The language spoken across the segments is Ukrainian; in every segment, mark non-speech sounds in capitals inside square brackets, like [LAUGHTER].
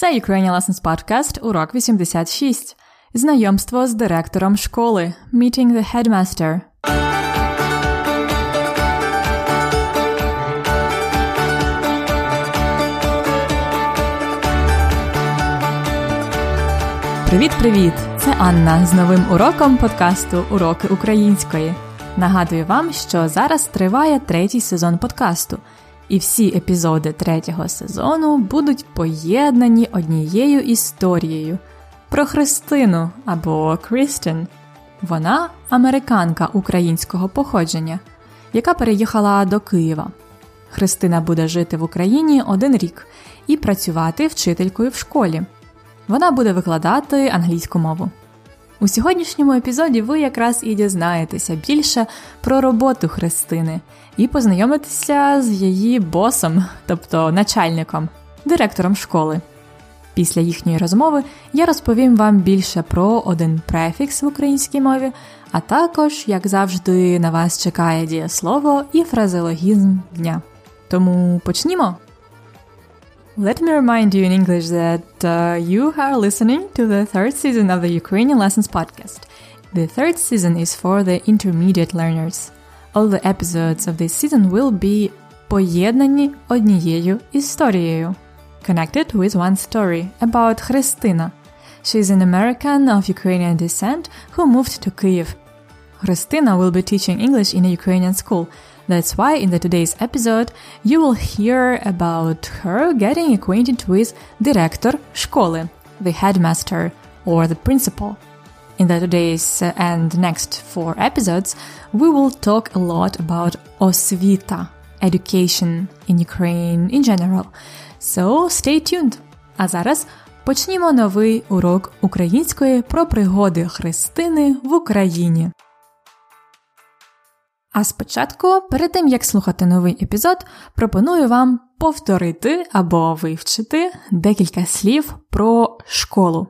Це Ukrainian Lessons Podcast, урок 86. Знайомство з директором школи. Meeting the headmaster. Привіт-привіт! Це Анна з новим уроком подкасту Уроки української. Нагадую вам, що зараз триває третій сезон подкасту, і всі епізоди третього сезону будуть поєднані однією історією про Христину або Крістін. Вона американка українського походження, яка переїхала до Києва. Христина буде жити в Україні один рік і працювати вчителькою в школі. Вона буде викладати англійську мову. У сьогоднішньому епізоді ви якраз і дізнаєтеся більше про роботу Христини і познайомитеся з її босом, тобто начальником, директором школи. Після їхньої розмови я розповім вам більше про один префікс в українській мові, а також, як завжди, на вас чекає дієслово і фразеологізм дня. Тому почнімо! Let me remind you in English that uh, you are listening to the third season of the Ukrainian Lessons podcast. The third season is for the intermediate learners. All the episodes of this season will be поєднані однією історією. Connected with one story about Христина. She is an American of Ukrainian descent who moved to Kyiv. Христина will be teaching English in a Ukrainian school – that's why in the today's episode you will hear about her getting acquainted with director школи, the headmaster or the principal. In the today's and next four episodes, we will talk a lot about osvita, education in Ukraine in general. So stay tuned. А зараз почнімо новий урок української про пригоди Христини в Україні. А спочатку, перед тим як слухати новий епізод, пропоную вам повторити або вивчити декілька слів про школу.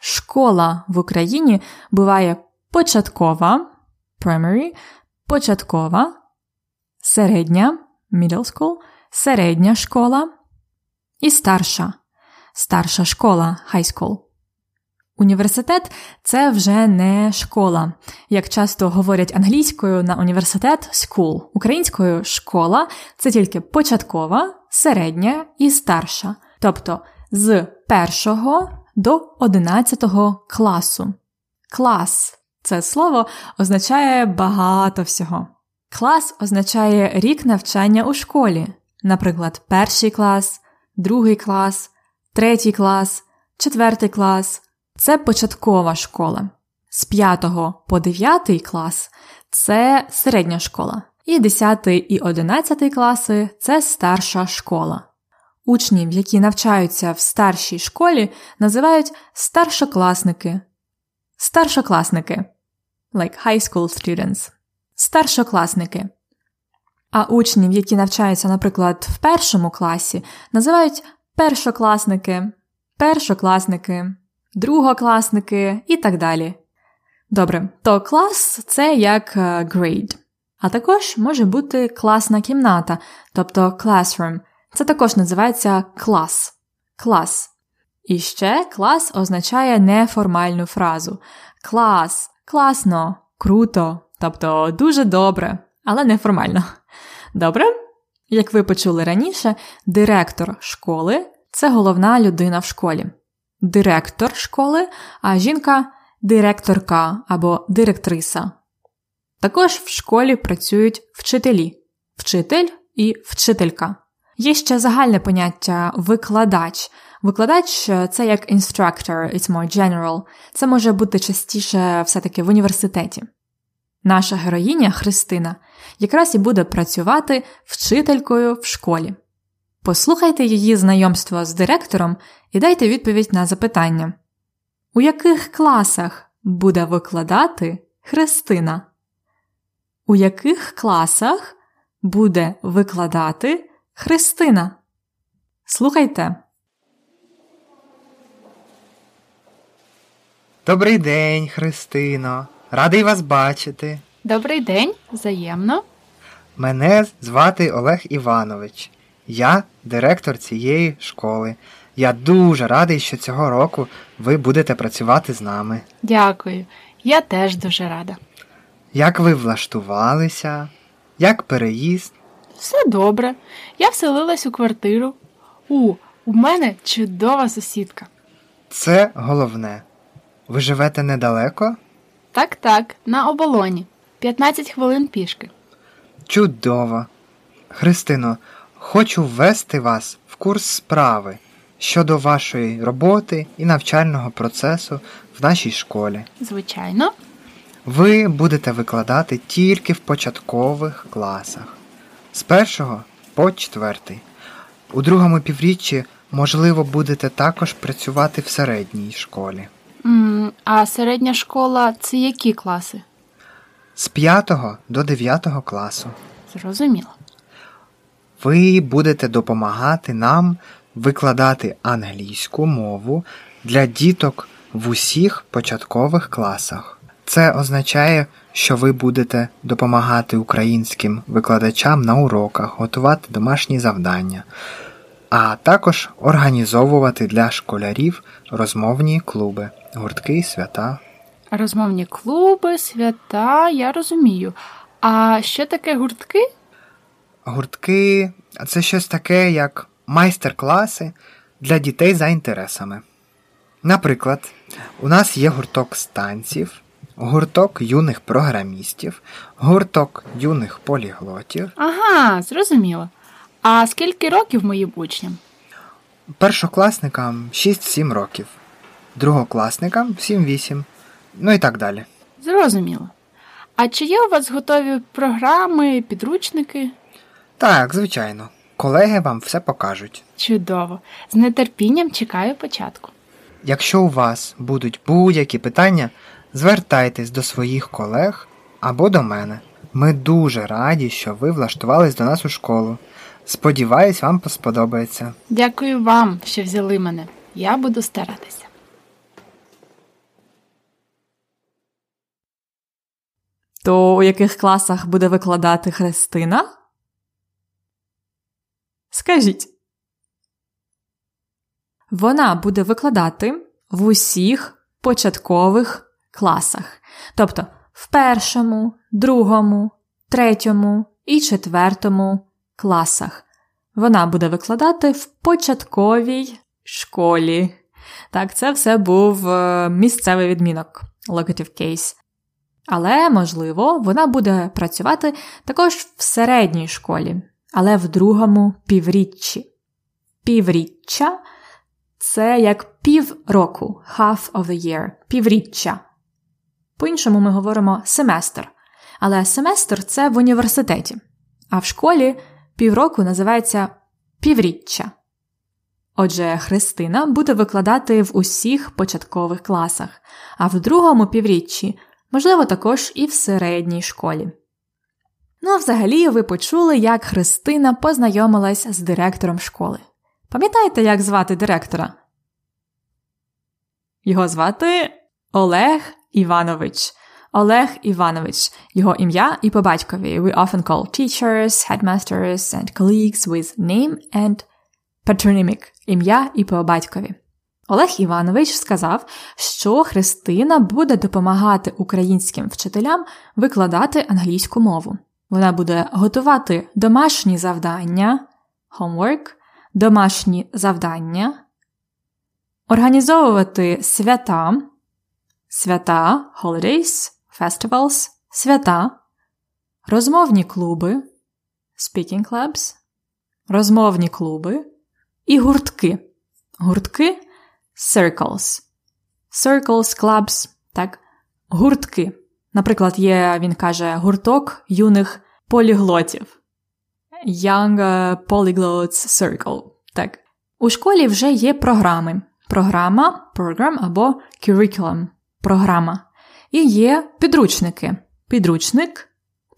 Школа в Україні буває початкова, primary, початкова, середня, middle school, середня школа і старша, старша школа, high school. Університет це вже не школа. Як часто говорять англійською на університет school. Українською школа це тільки початкова, середня і старша, тобто з першого до одинадцятого класу. Клас це слово означає багато всього. Клас означає рік навчання у школі, наприклад, перший клас, другий клас, третій клас, четвертий клас. Це початкова школа. З 5 по 9 клас це середня школа. І 10 і 11 класи це старша школа. Учнів, які навчаються в старшій школі, називають старшокласники. Старшокласники. Like high school students. Старшокласники. А учнів, які навчаються, наприклад, в першому класі, називають першокласники. Першокласники другокласники і так далі. Добре, то клас це як е, grade. А також може бути класна кімната, тобто classroom. Це також називається клас. Клас. І ще клас означає неформальну фразу. Клас, класно, круто, тобто дуже добре, але неформально. Добре? Як ви почули раніше, директор школи це головна людина в школі директор школи, а жінка директорка або директриса. Також в школі працюють вчителі, вчитель і вчителька. Є ще загальне поняття викладач. Викладач це як instructor, it's more general. Це може бути частіше все-таки в університеті. Наша героїня Христина якраз і буде працювати вчителькою в школі. Послухайте її знайомство з директором і дайте відповідь на запитання, у яких класах буде викладати Христина? У яких класах буде викладати Христина? Слухайте. Добрий день, Христино. Радий вас бачити. Добрий день, взаємно. Мене звати Олег Іванович. Я директор цієї школи. Я дуже радий, що цього року ви будете працювати з нами. Дякую. Я теж дуже рада. Як ви влаштувалися? Як переїзд? Все добре. Я вселилась у квартиру. У, у мене чудова сусідка. Це головне. Ви живете недалеко? Так, так, на оболоні. 15 хвилин пішки. Чудово. Христино, хочу ввести вас в курс справи щодо вашої роботи і навчального процесу в нашій школі. Звичайно. Ви будете викладати тільки в початкових класах з першого по четвертий. У другому півріччі, можливо, будете також працювати в середній школі. А середня школа це які класи? З 5 до 9 класу. Зрозуміло. Ви будете допомагати нам викладати англійську мову для діток в усіх початкових класах. Це означає, що ви будете допомагати українським викладачам на уроках, готувати домашні завдання, а також організовувати для школярів розмовні клуби, гуртки свята. Розмовні клуби, свята, я розумію. А що таке гуртки? Гуртки це щось таке, як майстер-класи для дітей за інтересами. Наприклад, у нас є гурток з танців, гурток юних програмістів, гурток юних поліглотів, Ага, зрозуміло. А скільки років моїм учням? першокласникам 6-7 років, другокласникам 7-8, ну і так далі. Зрозуміло. А чи є у вас готові програми, підручники? Так, звичайно, колеги вам все покажуть. Чудово. З нетерпінням чекаю початку. Якщо у вас будуть будь-які питання, звертайтесь до своїх колег або до мене. Ми дуже раді, що ви влаштувались до нас у школу. Сподіваюсь, вам сподобається. Дякую вам, що взяли мене. Я буду старатися. То у яких класах буде викладати Христина? Скажіть. Вона буде викладати в усіх початкових класах. Тобто в першому, другому, третьому і четвертому класах. Вона буде викладати в початковій школі. Так, це все був е, місцевий відмінок locative case. Але, можливо, вона буде працювати також в середній школі, але в другому півріччі. Півріччя це як півроку, half of the year, півріччя. По-іншому ми говоримо семестр. Але семестр це в університеті, а в школі півроку називається півріччя. Отже, Христина буде викладати в усіх початкових класах, а в другому півріччі, можливо, також і в середній школі. Ну, а взагалі, ви почули, як Христина познайомилась з директором школи. Пам'ятаєте, як звати директора? Його звати Олег Іванович. Олег Іванович, його ім'я і по батькові. We often call teachers, headmasters and colleagues with name and patronymic – ім'я і по батькові. Олег Іванович сказав, що Христина буде допомагати українським вчителям викладати англійську мову. Вона буде готувати домашні завдання, homework, домашні завдання, організовувати свята, свята, holidays, festivals, свята, розмовні клуби, speaking clubs, розмовні клуби і гуртки. Гуртки circles. Circles, clubs, так, гуртки. Наприклад, є, він каже, гурток юних поліглотів. Young Polyglots Circle. Так. У школі вже є програми. Програма, program або curriculum. Програма. І є підручники. Підручник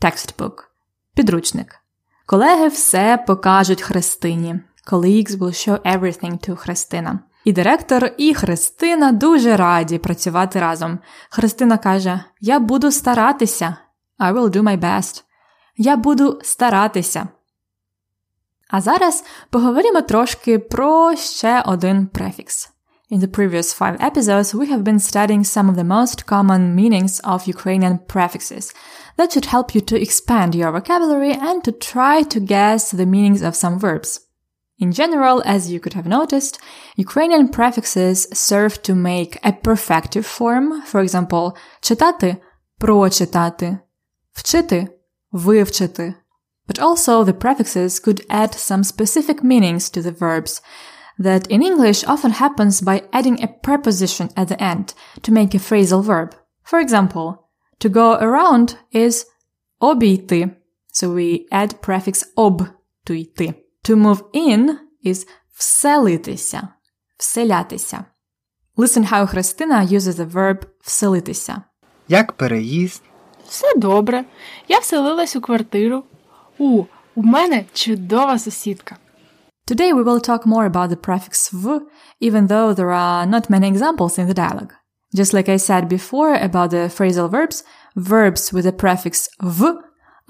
textbook. Підручник. Колеги все покажуть Христині. Colleagues will show everything to Христина. І директор, і Христина дуже раді працювати разом. Христина каже: Я буду старатися. I will do my best. Я буду старатися. А зараз поговоримо трошки про ще один префікс. In the previous five episodes, we have been studying some of the most common meanings of Ukrainian prefixes that should help you to expand your vocabulary and to try to guess the meanings of some verbs. In general, as you could have noticed, Ukrainian prefixes serve to make a perfective form, for example, читати – прочитати, вчити – вивчити. But also the prefixes could add some specific meanings to the verbs, that in English often happens by adding a preposition at the end to make a phrasal verb. For example, to go around is обійти, so we add prefix об to йти. To move in is вселитися, вселятися. Listen how Христина uses the verb вселитися. Як переїзд, Все добре. Я вселилась у квартиру. У, у мене чудова сусідка. Today we will talk more about the prefix v, even though there are not many examples in the dialogue. Just like I said before about the phrasal verbs, verbs with the prefix v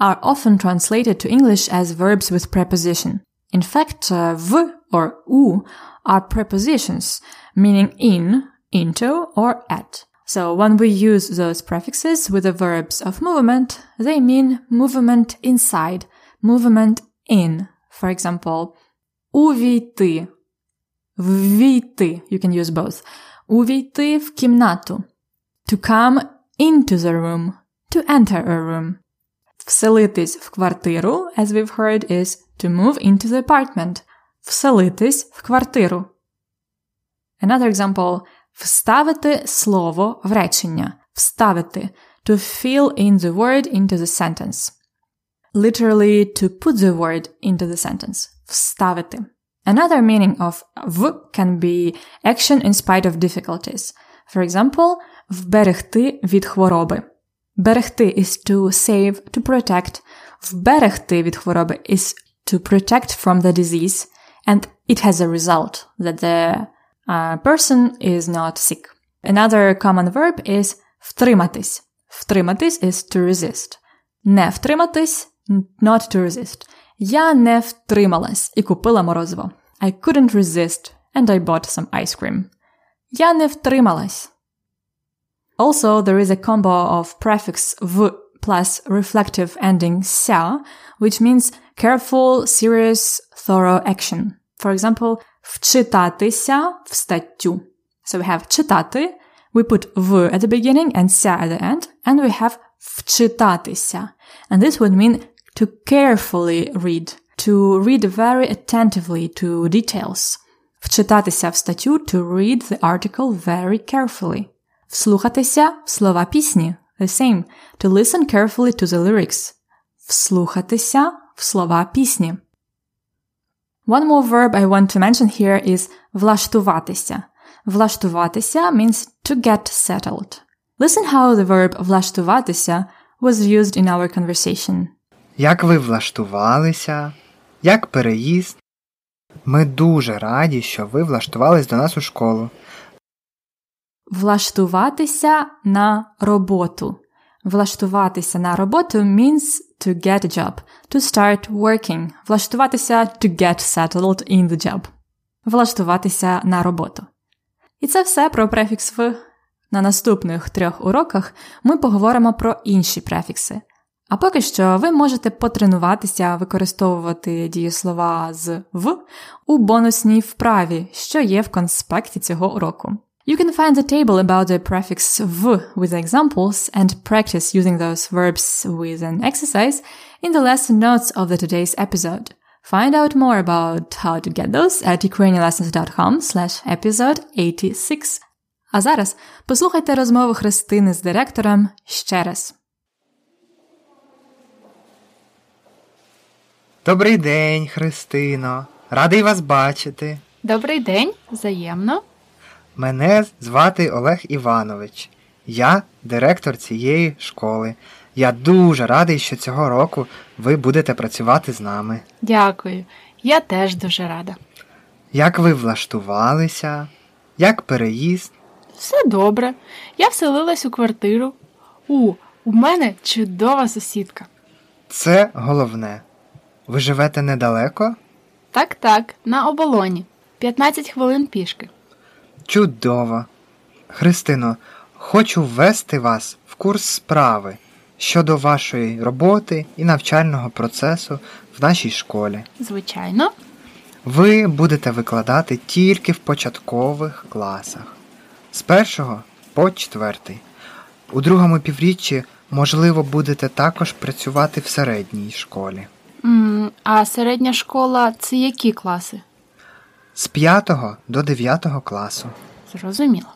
are often translated to English as verbs with preposition. In fact, uh, v or u are prepositions, meaning in, into, or at. So when we use those prefixes with the verbs of movement, they mean movement inside, movement in. For example, увійти, ввійти. You can use both. Увійти в кімнату. To come into the room. To enter a room. Вселитись в квартиру, as we've heard, is to move into the apartment. Вселитись в квартиру. Another example – вставити слово в речення. Вставити – to fill in the word into the sentence. Literally, to put the word into the sentence. Вставити. Another meaning of в can be action in spite of difficulties. For example, вберегти від хвороби. Берегти is to save, to protect. Вберегти від хвороби is to protect from the disease, and it has a result that the uh, person is not sick. Another common verb is втриматись. Втриматись is to resist. Не втриматись not to resist. Я не втрималась і купила морозиво. I couldn't resist and I bought some ice cream. Я не втрималась. Also, there is a combo of prefix v plus reflective ending ся, which means careful, serious, thorough action. For example, вчитатися в статтю. So we have читати, we put в at the beginning and ся at the end, and we have вчитатися. And this would mean to carefully read, to read very attentively to details. Вчитатися в статтю to read the article very carefully. Вслухатися в слова пісні the same, to listen carefully to the lyrics. Вслухатися в слова пісні. One more verb I want to mention here is влаштуватися. Влаштуватися means to get settled. Listen how the verb влаштуватися was used in our conversation. як ви влаштувалися, як переїзд. Ми дуже раді, що ви влаштувались до нас у школу. Влаштуватися на роботу. Влаштуватися на роботу means to get a job, to start working. Влаштуватися to get settled in the job. Влаштуватися на роботу. І це все про префікс в. На наступних трьох уроках ми поговоримо про інші префікси. А поки що ви можете потренуватися використовувати дієслова з в у бонусній вправі, що є в конспекті цього уроку. You can find the table about the prefix v with examples and practice using those verbs with an exercise in the lesson notes of the today's episode. Find out more about how to get those at ukrainianlessons.com slash episode 86. А зараз послухайте розмову Христини з директором ще раз. Добрий день, Христино. Радий вас бачити. Добрий день, взаємно. Мене звати Олег Іванович. Я директор цієї школи. Я дуже радий, що цього року ви будете працювати з нами. Дякую. Я теж дуже рада. Як ви влаштувалися? Як переїзд? Все добре. Я вселилась у квартиру. У, у мене чудова сусідка. Це головне. Ви живете недалеко? Так, так, на оболоні. 15 хвилин пішки. Чудово. Христино, хочу ввести вас в курс справи щодо вашої роботи і навчального процесу в нашій школі. Звичайно. Ви будете викладати тільки в початкових класах з першого по четвертий. У другому півріччі, можливо, будете також працювати в середній школі. М, а середня школа це які класи? З 5 до 9 класу. Зрозуміло.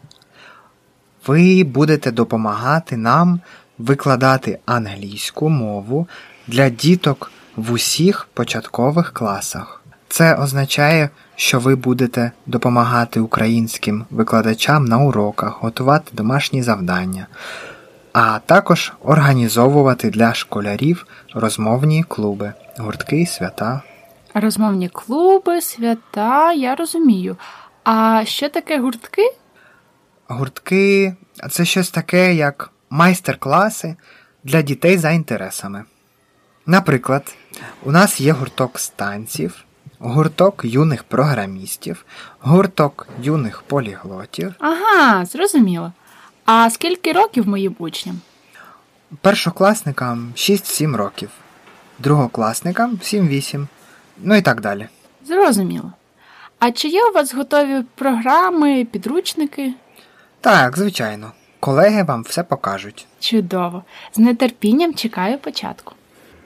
Ви будете допомагати нам викладати англійську мову для діток в усіх початкових класах. Це означає, що ви будете допомагати українським викладачам на уроках, готувати домашні завдання, а також організовувати для школярів розмовні клуби, гуртки, свята. Розмовні клуби, свята, я розумію. А що таке гуртки? Гуртки це щось таке, як майстер-класи для дітей за інтересами. Наприклад, у нас є гурток з танців, гурток юних програмістів, гурток юних поліглотів, Ага, зрозуміло. А скільки років моїм учням? першокласникам 6-7 років, другокласникам 7-8, ну і так далі. Зрозуміло. А чи є у вас готові програми, підручники? Так, звичайно, колеги вам все покажуть. Чудово. З нетерпінням чекаю початку.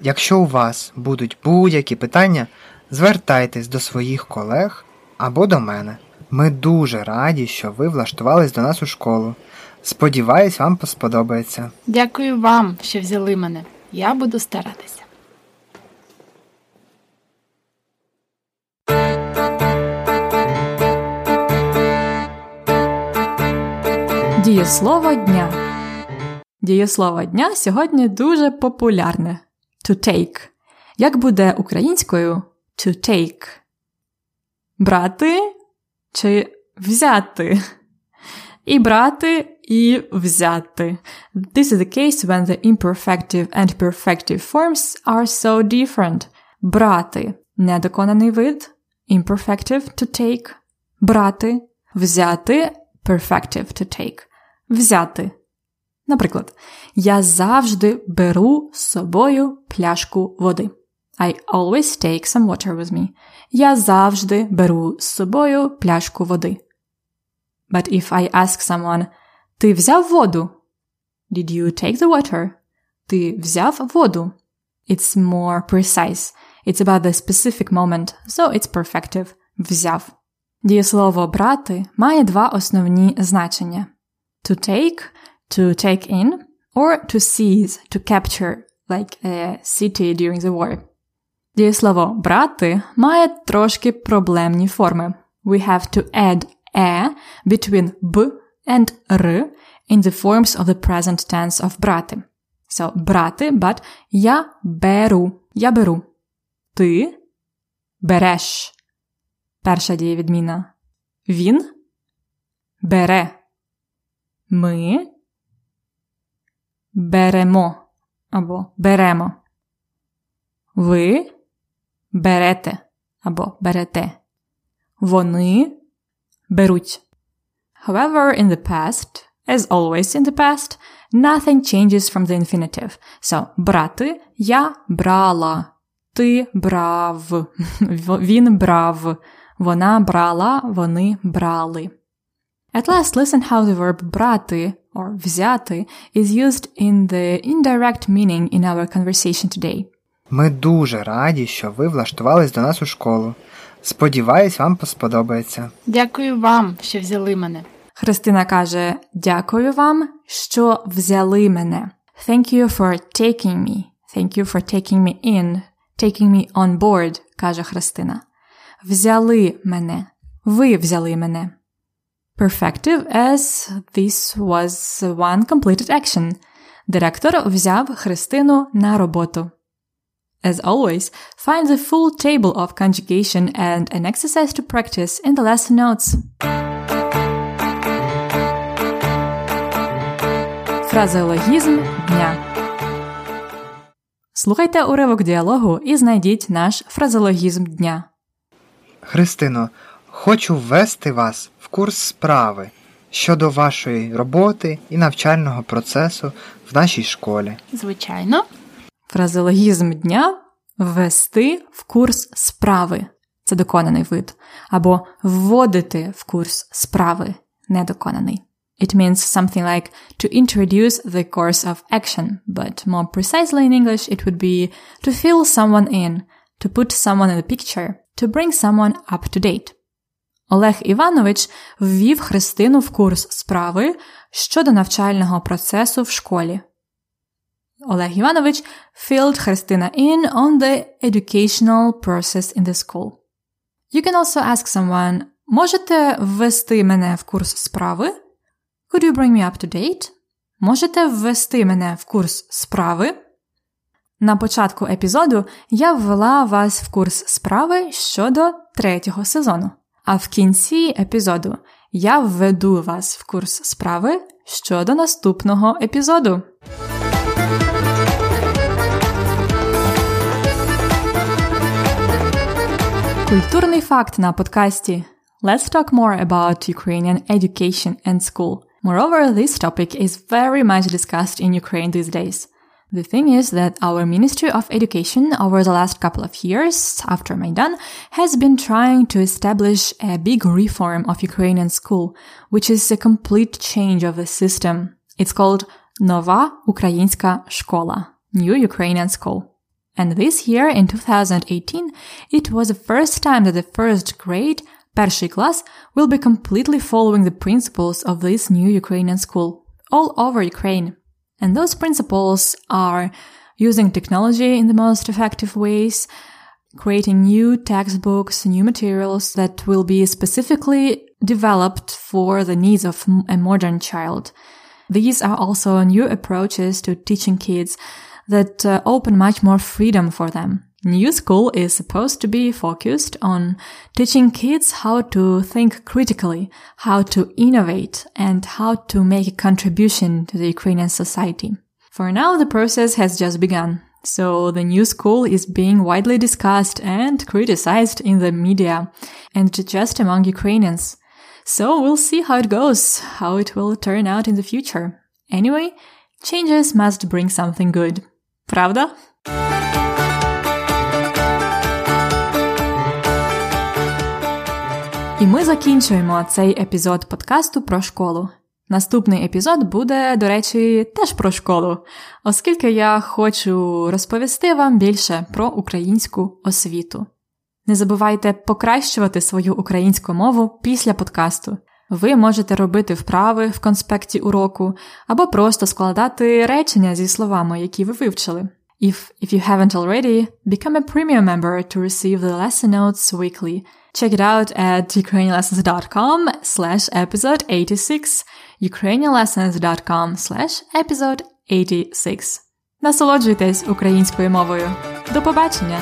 Якщо у вас будуть будь-які питання, звертайтесь до своїх колег або до мене. Ми дуже раді, що ви влаштувались до нас у школу. Сподіваюсь, вам сподобається. Дякую вам, що взяли мене. Я буду старатися. Дієслово дня. Дієслово дня сьогодні дуже популярне. To take. Як буде українською to take? Брати чи взяти? І брати, і взяти. This is the case when the imperfective and perfective forms are so different. Брати недоконаний вид, imperfective to take. Брати, взяти, perfective to take. Взяти. Наприклад, я завжди беру з собою пляшку води. I always take some water with me. Я завжди беру з собою пляшку води. But if I ask someone, ти взяв воду? Did you take the water? Ти взяв воду? It's more precise. It's about the specific moment, so it's perfective. Взяв. Дієслово брати має два основні значення: to take, to take in, or to seize, to capture, like a city during the war. Дієслово брати має трошки проблемні форми. We have to add e between b and r in the forms of the present tense of брати. So, брати, but я беру. Я беру. Ти береш. Перша дієвідміна. Він бере. Ми беремо або беремо. Ви берете або берете. Вони беруть. However, in the past, as always in the past, nothing changes from the infinitive. So, брати я брала. Ти брав. [LAUGHS] Він брав. Вона брала. Вони брали. At last, listen how the verb брати or взяти is used in the indirect meaning in our conversation today. Ми дуже раді, що ви влаштувались до нас у школу. Сподіваюсь, вам сподобається. Дякую вам, що взяли мене. Христина каже: Дякую вам, що взяли мене. Thank you for taking me. Thank you for taking me in. Taking me on board, каже Христина. Взяли мене. Ви взяли мене. Perfective as this was one completed action. Директор взяв Христину на роботу. As always, find the full table of conjugation and an exercise to practice in the lesson notes. Фразеологізм дня. Слухайте уривок діалогу і знайдіть наш фразеологізм дня. Христино, хочу ввести вас в курс справи щодо вашої роботи і навчального процесу в нашій школі. Звичайно. Фразеологізм дня ввести в курс справи це доконаний вид, або вводити в курс справи недоконаний. It means something like to introduce the course of action, but more precisely in English, it would be to fill someone in, to put someone in the picture, to bring someone up to date. Олег Іванович ввів Христину в курс справи щодо навчального процесу в школі. Олег Іванович filled Христина in on the educational process in the school. You can also ask someone, можете ввести мене в курс справи? Could you bring me up to date? Можете ввести мене в курс справи? На початку епізоду я ввела вас в курс справи щодо третього сезону. А в кінці епізоду я введу вас в курс справи щодо наступного епізоду. Культурний факт на подкасті. Let's talk more about Ukrainian education and school. Moreover, this topic is very much discussed in Ukraine these days. The thing is that our Ministry of Education over the last couple of years after Maidan has been trying to establish a big reform of Ukrainian school, which is a complete change of the system. It's called Nova Ukrainska Школа, New Ukrainian School. And this year, in 2018, it was the first time that the first grade, перший class, will be completely following the principles of this new Ukrainian school all over Ukraine. And those principles are using technology in the most effective ways, creating new textbooks, new materials that will be specifically developed for the needs of a modern child. These are also new approaches to teaching kids that uh, open much more freedom for them. New School is supposed to be focused on teaching kids how to think critically, how to innovate, and how to make a contribution to the Ukrainian society. For now, the process has just begun. So the new school is being widely discussed and criticized in the media and just among Ukrainians. So we'll see how it goes, how it will turn out in the future. Anyway, changes must bring something good. Pravda? І ми закінчуємо цей епізод подкасту про школу. Наступний епізод буде, до речі, теж про школу, оскільки я хочу розповісти вам більше про українську освіту. Не забувайте покращувати свою українську мову після подкасту. Ви можете робити вправи в конспекті уроку або просто складати речення зі словами, які ви вивчили. If, if you haven't already, become a premium member to receive the lesson notes weekly. Check it out at ukrainianlessons.com slash episode 86, ukrainianlessons.com slash episode 86. Насолоджуйтесь українською мовою. До побачення!